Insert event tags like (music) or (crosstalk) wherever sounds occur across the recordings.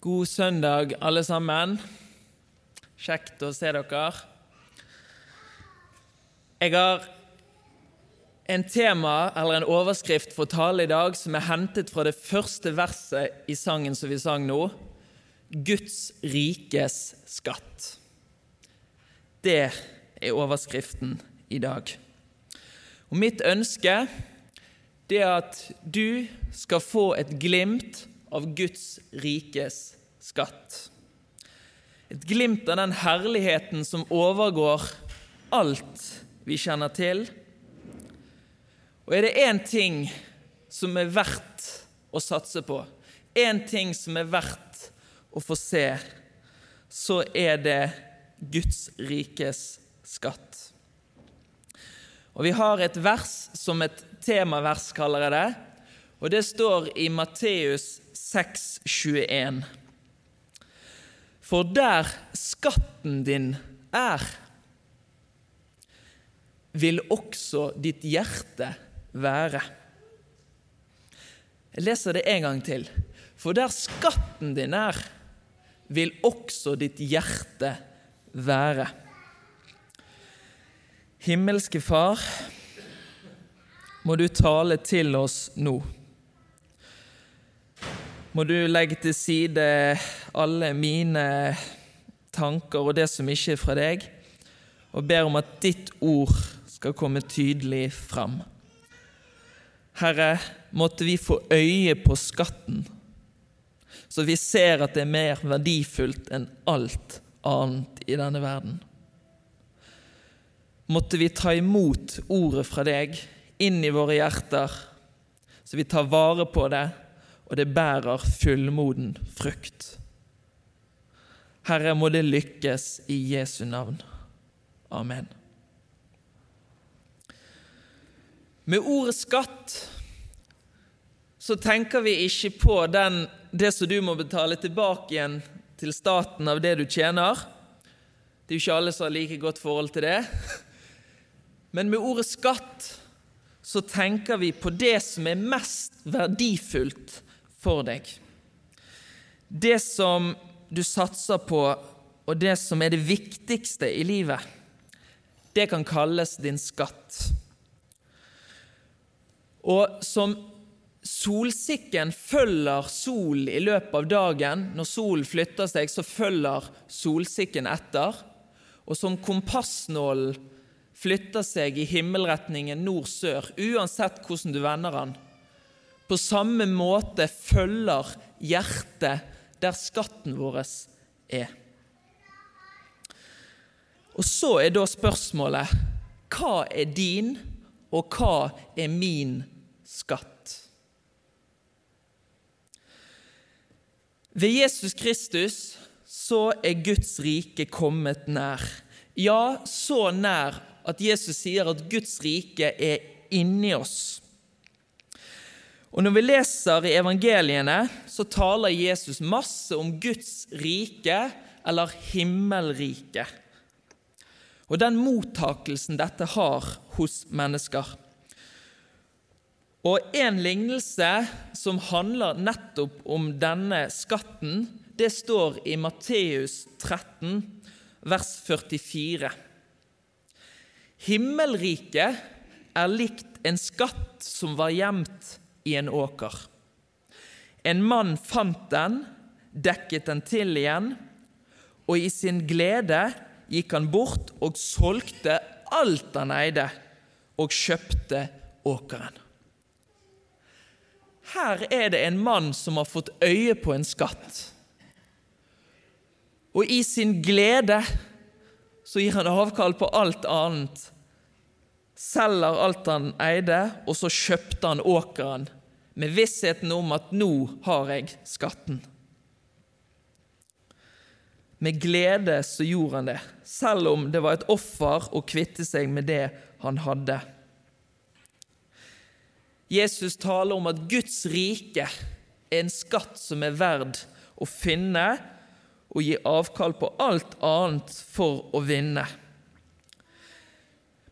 God søndag, alle sammen. Kjekt å se dere. Jeg har en tema, eller en overskrift, for tale i dag som er hentet fra det første verset i sangen som vi sang nå. Guds rikes skatt. Det er overskriften i dag. Og mitt ønske er at du skal få et glimt av Guds rikes skatt. Et glimt av den herligheten som overgår alt vi kjenner til. Og er det én ting som er verdt å satse på, én ting som er verdt å få se, så er det Guds rikes skatt. Og Vi har et vers som et temavers, kaller jeg det, og det står i Matteus 6,21. For der skatten din er, vil også ditt hjerte være. Jeg leser det en gang til. For der skatten din er, vil også ditt hjerte være. Himmelske Far, må du tale til oss nå. Må du legge til side alle mine tanker og det som ikke er fra deg, og ber om at ditt ord skal komme tydelig fram. Herre, måtte vi få øye på skatten, så vi ser at det er mer verdifullt enn alt annet i denne verden. Måtte vi ta imot ordet fra deg inn i våre hjerter, så vi tar vare på det, og det bærer fullmoden frukt. Herre, må det lykkes i Jesu navn. Amen. Med ordet skatt så tenker vi ikke på den, det som du må betale tilbake igjen til staten av det du tjener. Det er jo ikke alle som har like godt forhold til det. Men med ordet skatt så tenker vi på det som er mest verdifullt for deg. Det som du satser på, og det som er det viktigste i livet, det kan kalles din skatt. Og som solsikken følger sol i løpet av dagen, når solen flytter seg, så følger solsikken etter. Og som kompassnålen flytter seg i himmelretningen nord-sør, uansett hvordan du vender den, på samme måte følger hjertet der skatten vår er. Og så er da spørsmålet hva er din, og hva er min skatt? Ved Jesus Kristus så er Guds rike kommet nær. Ja, så nær at Jesus sier at Guds rike er inni oss. Og Når vi leser i evangeliene, så taler Jesus masse om Guds rike, eller himmelriket, og den mottakelsen dette har hos mennesker. Og En lignelse som handler nettopp om denne skatten, det står i Matteus 13, vers 44. Himmelriket er likt en skatt som var gjemt i en åker. En mann fant den, dekket den til igjen, og i sin glede gikk han bort og solgte alt han eide, og kjøpte åkeren. Her er det en mann som har fått øye på en skatt. Og i sin glede så gir han avkall på alt annet. Selger alt han eide, og så kjøpte han åkeren med vissheten om at nå har jeg skatten. Med glede så gjorde han det, selv om det var et offer å kvitte seg med det han hadde. Jesus taler om at Guds rike er en skatt som er verd å finne og gi avkall på alt annet for å vinne.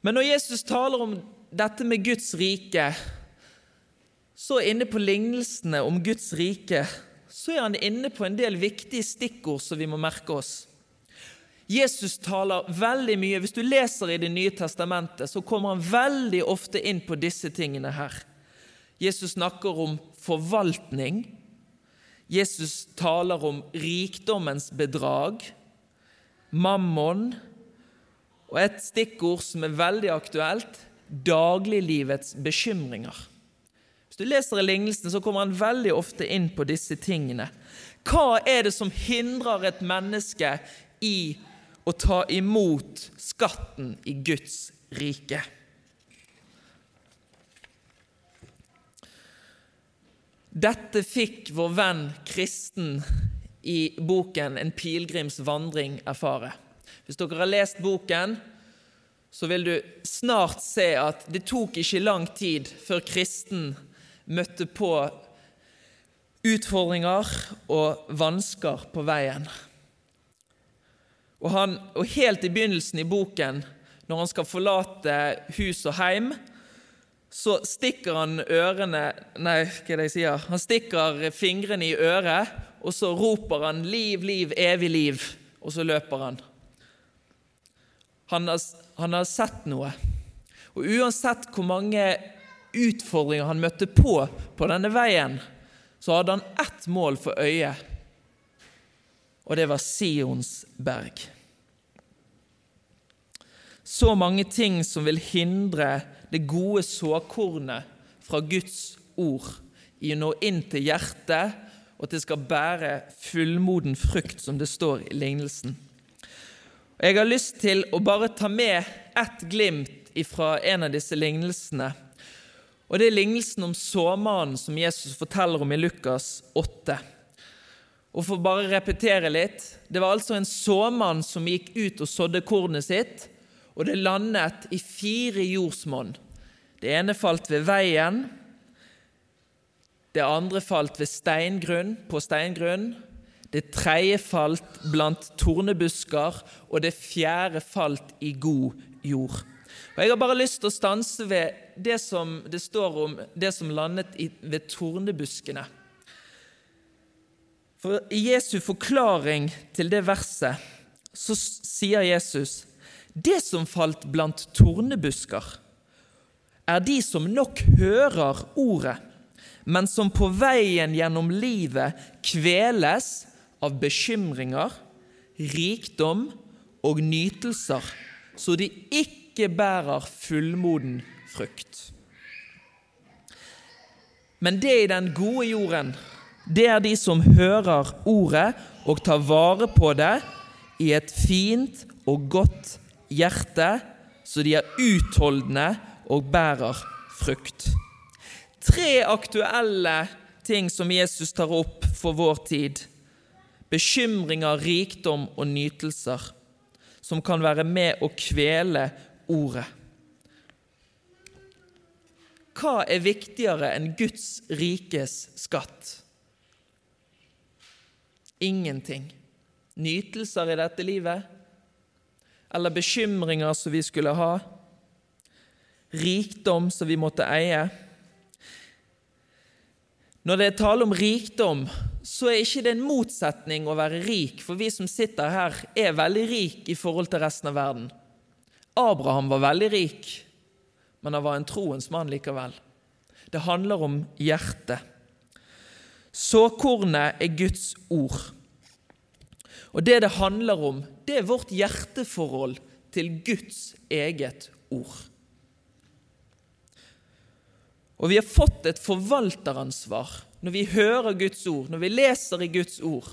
Men når Jesus taler om dette med Guds rike, så inne på lignelsene om Guds rike så er han inne på en del viktige stikkord som vi må merke oss. Jesus taler veldig mye. Hvis du leser i Det nye testamentet, så kommer han veldig ofte inn på disse tingene her. Jesus snakker om forvaltning. Jesus taler om rikdommens bedrag, mammon, og et stikkord som er veldig aktuelt dagliglivets bekymringer. Hvis du leser i lignelsen, så kommer han veldig ofte inn på disse tingene. Hva er det som hindrer et menneske i å ta imot skatten i Guds rike. Dette fikk vår venn kristen i boken 'En pilegrims vandring' erfare. Hvis dere har lest boken, så vil du snart se at det tok ikke lang tid før kristen møtte på utfordringer og vansker på veien. Og, han, og helt i begynnelsen i boken, når han skal forlate hus og heim, så stikker han ørene Nei, hva er det jeg sier? Han stikker fingrene i øret, og så roper han 'Liv, liv, evig liv', og så løper han. Han har, han har sett noe. Og uansett hvor mange utfordringer han møtte på på denne veien, så hadde han ett mål for øyet, og det var Sions berg så mange ting som vil hindre det gode såkornet fra Guds ord i å nå inn til hjertet, og at det skal bære fullmoden frukt, som det står i lignelsen. Jeg har lyst til å bare ta med ett glimt fra en av disse lignelsene. Og Det er lignelsen om såmannen som Jesus forteller om i Lukas 8. Og For bare repetere litt Det var altså en såmann som gikk ut og sådde kornet sitt og det landet i fire jordsmonn. Det ene falt ved veien, det andre falt ved steingrunn, på steingrunn, det tredje falt blant tornebusker, og det fjerde falt i god jord. Og Jeg har bare lyst til å stanse ved det som det står om det som landet ved tornebuskene. For I Jesu forklaring til det verset så sier Jesus det som falt blant tornebusker, er de som nok hører ordet, men som på veien gjennom livet kveles av bekymringer, rikdom og nytelser, så de ikke bærer fullmoden frukt. Men det i den gode jorden, det er de som hører ordet og tar vare på det i et fint og godt hjerte, så de er utholdende og bærer frukt. Tre aktuelle ting som Jesus tar opp for vår tid. Bekymringer, rikdom og nytelser som kan være med å kvele ordet. Hva er viktigere enn Guds rikes skatt? Ingenting. Nytelser i dette livet? eller bekymringer som vi skulle ha, rikdom som vi måtte eie. Når det er tale om rikdom, så er ikke det en motsetning å være rik, for vi som sitter her, er veldig rik i forhold til resten av verden. Abraham var veldig rik, men han var en troens mann likevel. Det handler om hjertet. Såkornet er Guds ord. Og det det handler om, det er vårt hjerteforhold til Guds eget ord. Og vi har fått et forvalteransvar når vi hører Guds ord, når vi leser i Guds ord,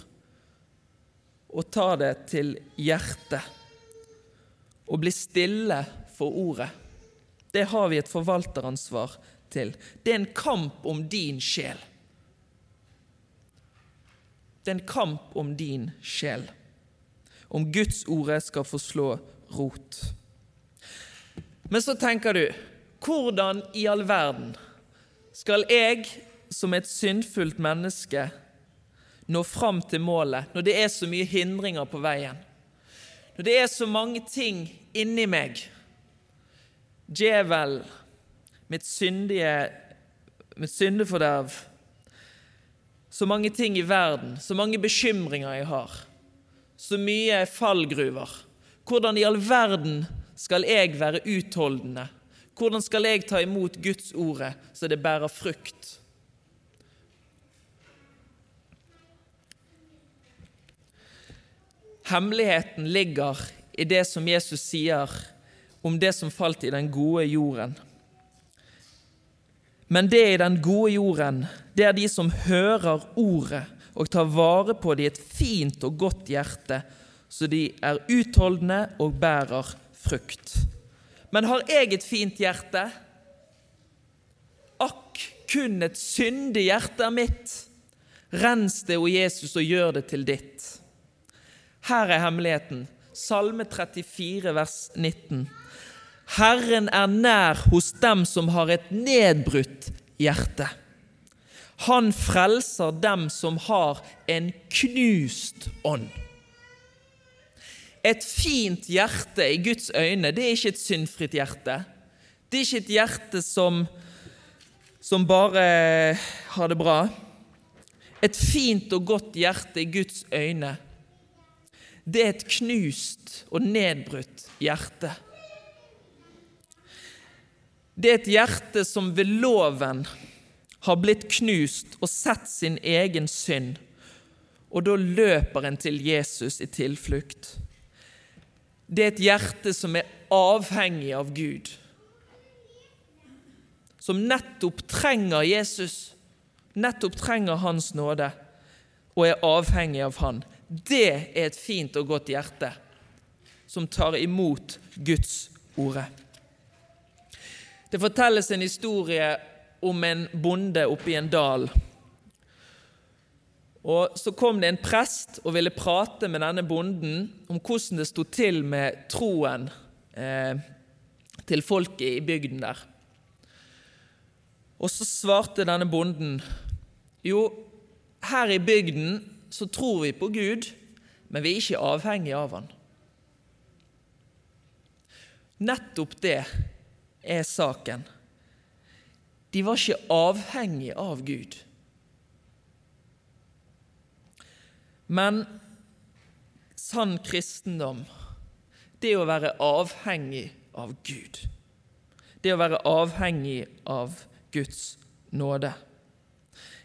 og tar det til hjertet og blir stille for ordet. Det har vi et forvalteransvar til. Det er en kamp om din sjel. Det er en kamp om din sjel. Om Guds ordet skal få slå rot. Men så tenker du hvordan i all verden skal jeg som et syndfullt menneske nå fram til målet når det er så mye hindringer på veien? Når det er så mange ting inni meg Djevel, mitt syndige mitt syndeforderv, Så mange ting i verden, så mange bekymringer jeg har, så mye fallgruver. Hvordan i all verden skal jeg være utholdende? Hvordan skal jeg ta imot Guds ordet så det bærer frukt? Hemmeligheten ligger i det som Jesus sier om det som falt i den gode jorden. Men det i den gode jorden, det er de som hører ordet og tar vare på det i et fint og godt hjerte, så de er utholdende og bærer frukt. Men har jeg et fint hjerte? Akk, kun et syndig hjerte er mitt. Rens det, o Jesus, og gjør det til ditt. Her er hemmeligheten. Salme 34, vers 19. Herren er nær hos dem som har et nedbrutt hjerte. Han frelser dem som har en knust ånd. Et fint hjerte i Guds øyne, det er ikke et syndfritt hjerte. Det er ikke et hjerte som, som bare har det bra. Et fint og godt hjerte i Guds øyne, det er et knust og nedbrutt hjerte. Det er et hjerte som ved loven har blitt knust og sett sin egen synd, og da løper en til Jesus i tilflukt. Det er et hjerte som er avhengig av Gud, som nettopp trenger Jesus, nettopp trenger Hans nåde, og er avhengig av Han. Det er et fint og godt hjerte som tar imot Guds ordet. Det fortelles en historie om en bonde oppe i en dal. Og Så kom det en prest og ville prate med denne bonden om hvordan det sto til med troen eh, til folket i bygden der. Og så svarte denne bonden jo, her i bygden så tror vi på Gud, men vi er ikke avhengige av Han. Nettopp det er saken. De var ikke avhengige av Gud. Men sann kristendom, det å være avhengig av Gud. Det å være avhengig av Guds nåde.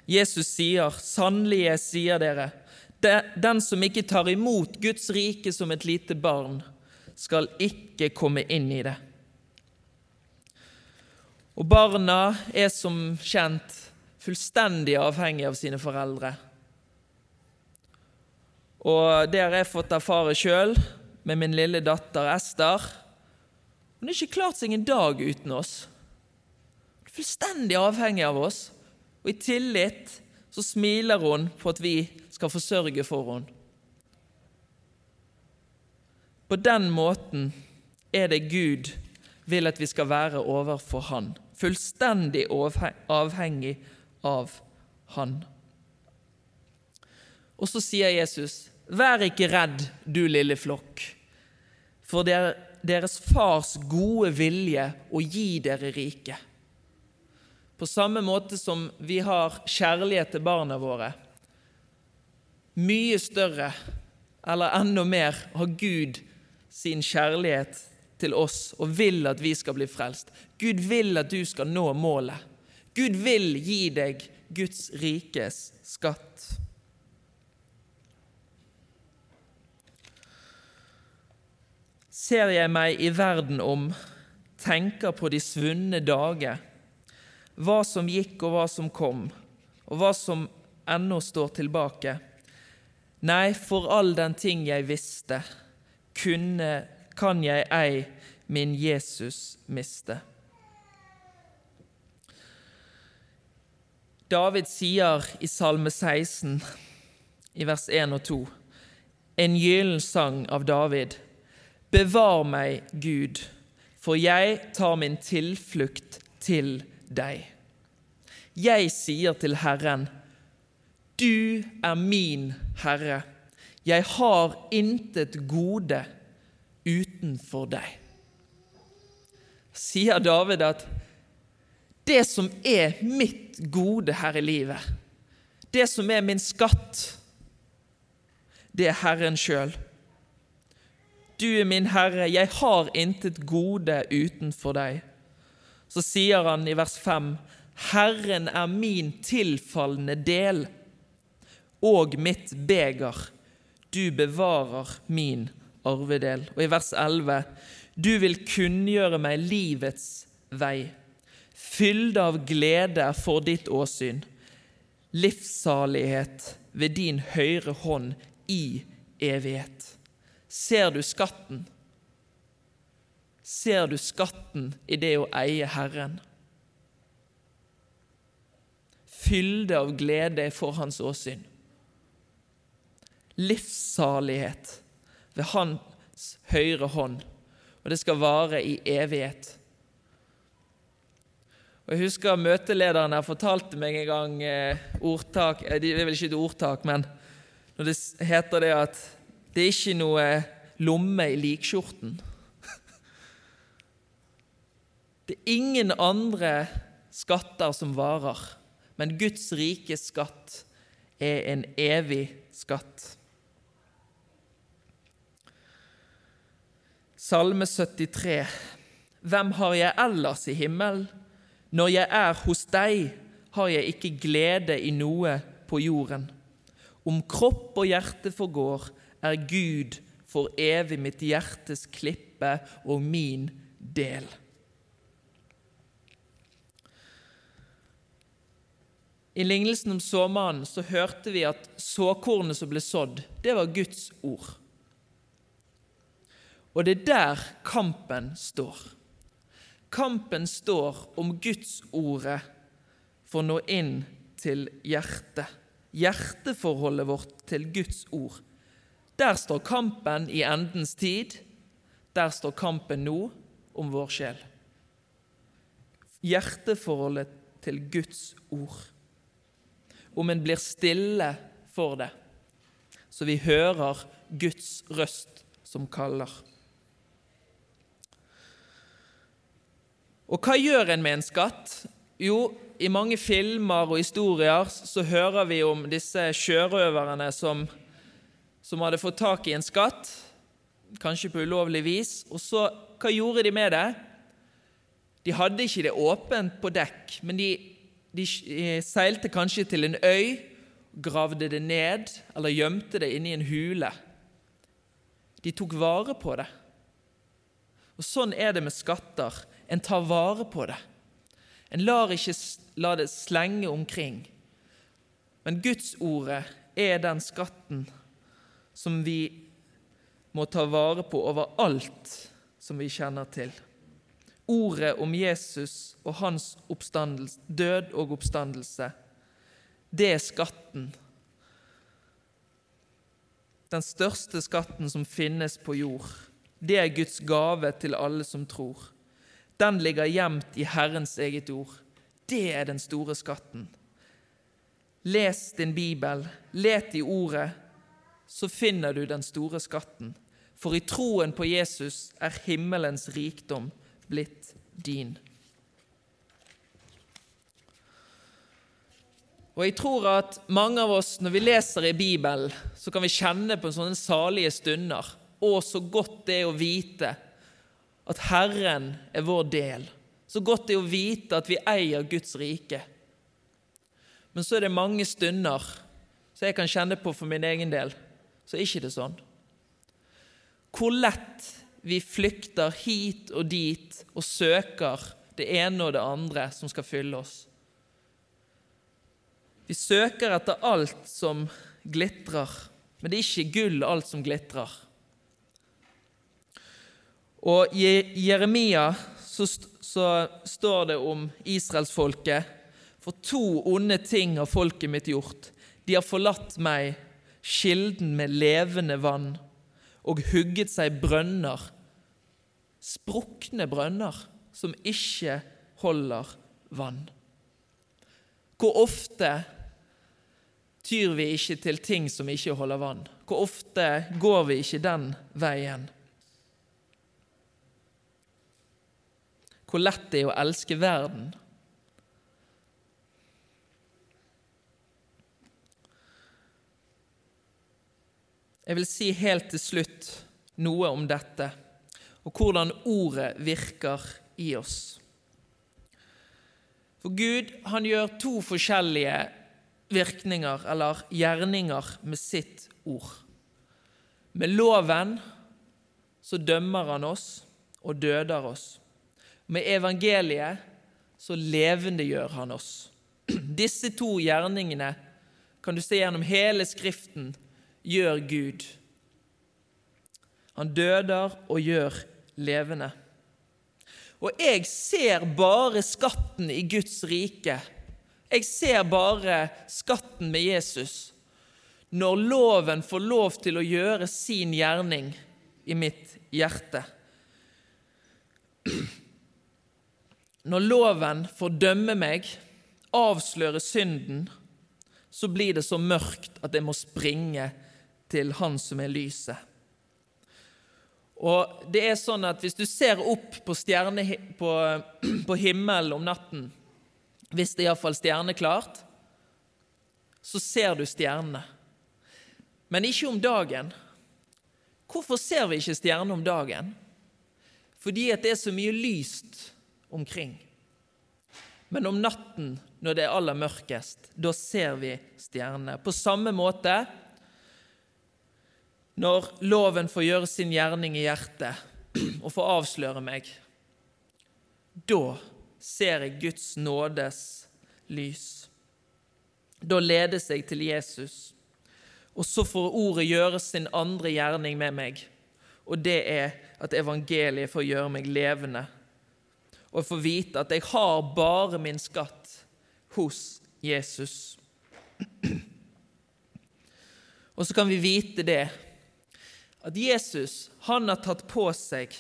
Jesus sier, 'Sannelig, jeg sier dere', den som ikke tar imot Guds rike som et lite barn, skal ikke komme inn i det. Og barna er som kjent fullstendig avhengig av sine foreldre. Og det har jeg fått erfare sjøl med min lille datter Ester. Hun har ikke klart seg en dag uten oss. Hun er fullstendig avhengig av oss. Og i tillit så smiler hun på at vi skal forsørge for henne. På den måten er det Gud vil at vi skal være overfor Han fullstendig avhengig av Han. Og så sier Jesus, 'Vær ikke redd, du lille flokk, for det er deres fars gode vilje å gi dere riket.' På samme måte som vi har kjærlighet til barna våre, mye større eller enda mer har Gud sin kjærlighet til oss og vil at vi skal bli frelst. Gud vil at du skal nå målet. Gud vil gi deg Guds rikes skatt. Ser jeg meg i verden om, tenker på de svunne dager, hva som gikk og hva som kom, og hva som ennå står tilbake. Nei, for all den ting jeg visste, kunne kan jeg ei min Jesus miste. David sier i Salme 16, i vers 1 og 2, en gyllen sang av David. Bevar meg, Gud, for jeg tar min tilflukt til deg. Jeg sier til Herren, du er min Herre. Jeg har intet gode utenfor deg. Sier David at det som er mitt gode her i livet, Det som er min skatt, det er Herren sjøl. Du er min Herre, jeg har intet gode utenfor deg. Så sier han i vers 5.: Herren er min tilfallende del og mitt beger. Du bevarer min arvedel. Og i vers 11.: Du vil kunngjøre meg livets vei. Fylde av glede for ditt åsyn. Livssalighet ved din høyre hånd i evighet. Ser du skatten? Ser du skatten i det å eie Herren? Fylde av glede for Hans åsyn. Livssalighet ved Hans høyre hånd, og det skal vare i evighet. Og Jeg husker møtelederen her fortalte meg en gang eh, ordtak eh, Det er vel ikke et ordtak, men når det heter det at det er ikke noe lomme i likskjorten. Det er ingen andre skatter som varer, men Guds rike skatt er en evig skatt. Salme 73. Hvem har jeg ellers i himmelen? Når jeg er hos deg, har jeg ikke glede i noe på jorden. Om kropp og hjerte forgår, er Gud for evig mitt hjertes klippe og min del. I lignelsen om såmannen så hørte vi at såkornet som ble sådd, det var Guds ord. Og det er der kampen står. Kampen står om Guds ordet for nå inn til hjertet. Hjerteforholdet vårt til Guds ord. Der står kampen i endens tid. Der står kampen nå om vår sjel. Hjerteforholdet til Guds ord. Om en blir stille for det, så vi hører Guds røst som kaller. Og hva gjør en med en skatt? Jo, i mange filmer og historier så hører vi om disse sjørøverne som, som hadde fått tak i en skatt, kanskje på ulovlig vis. Og så, hva gjorde de med det? De hadde ikke det åpent på dekk, men de, de seilte kanskje til en øy, gravde det ned eller gjemte det inni en hule. De tok vare på det. Og Sånn er det med skatter. En tar vare på det. En lar ikke la det slenge omkring. Men Gudsordet er den skatten som vi må ta vare på over alt som vi kjenner til. Ordet om Jesus og hans død og oppstandelse, det er skatten. Den største skatten som finnes på jord. Det er Guds gave til alle som tror. Den ligger gjemt i Herrens eget ord. Det er den store skatten. Les din bibel, let i ordet, så finner du den store skatten. For i troen på Jesus er himmelens rikdom blitt din. Og jeg tror at mange av oss, når vi leser i Bibelen, så kan vi kjenne på sånne salige stunder. Å, så godt det er å vite at Herren er vår del. Så godt det er å vite at vi eier Guds rike. Men så er det mange stunder så jeg kan kjenne på for min egen del, så er ikke det sånn. Hvor lett vi flykter hit og dit og søker det ene og det andre som skal fylle oss. Vi søker etter alt som glitrer, men det er ikke gull alt som glitrer. Og i Jeremia så, så står det om israelsfolket For to onde ting har folket mitt gjort. De har forlatt meg, kilden med levende vann, og hugget seg brønner, sprukne brønner, som ikke holder vann. Hvor ofte tyr vi ikke til ting som ikke holder vann? Hvor ofte går vi ikke den veien? hvor lett det er å elske verden. Jeg vil si helt til slutt noe om dette og hvordan ordet virker i oss. For Gud han gjør to forskjellige virkninger eller gjerninger med sitt ord. Med loven så dømmer han oss og døder oss. Med evangeliet så levendegjør han oss. Disse to gjerningene kan du se gjennom hele Skriften gjør Gud. Han døder og gjør levende. Og jeg ser bare skatten i Guds rike. Jeg ser bare skatten med Jesus når loven får lov til å gjøre sin gjerning i mitt hjerte. Når loven får dømme meg, avsløre synden, så blir det så mørkt at jeg må springe til Han som er lyset. Og det er sånn at Hvis du ser opp på, stjerne, på, (clears throat) på himmelen om natten, hvis det er iallfall stjerneklart, så ser du stjernene. Men ikke om dagen. Hvorfor ser vi ikke stjernene om dagen? Fordi det er så mye lyst omkring. Men om natten, når det er aller mørkest, da ser vi stjernene. På samme måte når loven får gjøre sin gjerning i hjertet og får avsløre meg, da ser jeg Guds nådes lys. Da ledes jeg til Jesus, og så får ordet gjøre sin andre gjerning med meg, og det er at evangeliet får gjøre meg levende, og får vite at jeg har bare min skatt hos Jesus. Og så kan vi vite det at Jesus han har tatt på seg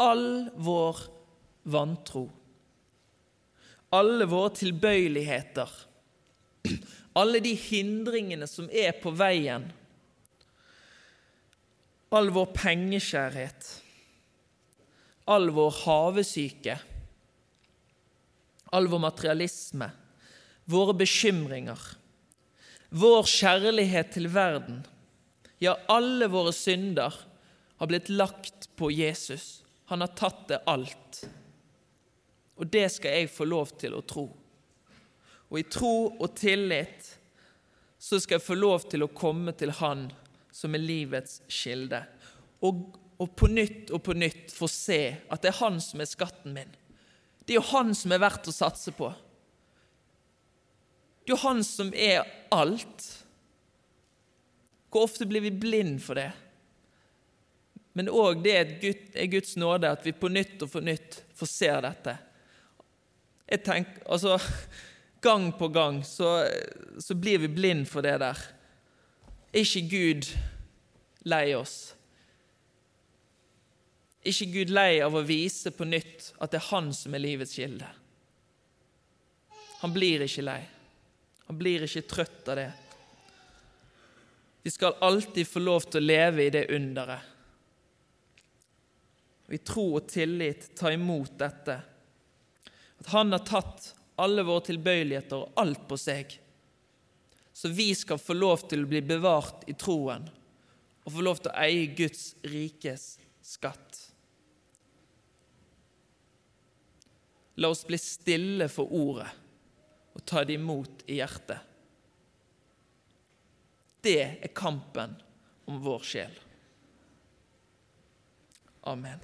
all vår vantro, alle våre tilbøyeligheter, alle de hindringene som er på veien, all vår pengeskjærhet, all vår havesyke, all vår materialisme, våre bekymringer, vår kjærlighet til verden ja, alle våre synder har blitt lagt på Jesus. Han har tatt det alt. Og det skal jeg få lov til å tro. Og i tro og tillit så skal jeg få lov til å komme til Han som er livets kilde. Og, og på nytt og på nytt få se at det er Han som er skatten min. Det er jo Han som er verdt å satse på. Det er jo Han som er alt. Hvor ofte blir vi blind for det? Men òg det er Guds nåde at vi på nytt og på nytt får se dette. Jeg tenker, altså, Gang på gang så, så blir vi blind for det der. Er ikke Gud lei oss? Ikke Gud lei av å vise på nytt at det er Han som er livets kilde? Han blir ikke lei. Han blir ikke trøtt av det. Vi skal alltid få lov til å leve i det underet. Og I tro og tillit ta imot dette. At Han har tatt alle våre tilbøyeligheter og alt på seg. Så vi skal få lov til å bli bevart i troen og få lov til å eie Guds rikes skatt. La oss bli stille for ordet og ta det imot i hjertet. Det er kampen om vår sjel. Amen.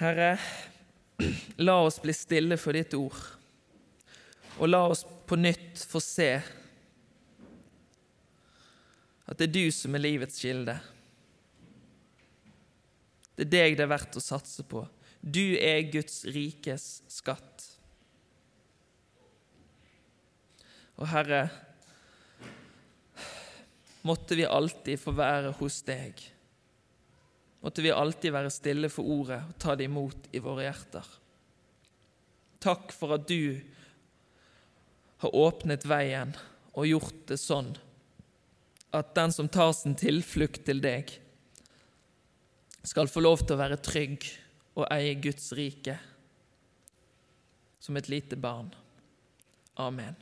Herre, la oss bli stille for ditt ord, og la oss på nytt få se at det er du som er livets kilde. Det er deg det er verdt å satse på. Du er Guds rikes skatt. Og Herre, måtte vi alltid få være hos deg. Måtte vi alltid være stille for ordet og ta det imot i våre hjerter. Takk for at du har åpnet veien og gjort det sånn at den som tar sin tilflukt til deg, skal få lov til å være trygg og eie Guds rike som et lite barn. Amen.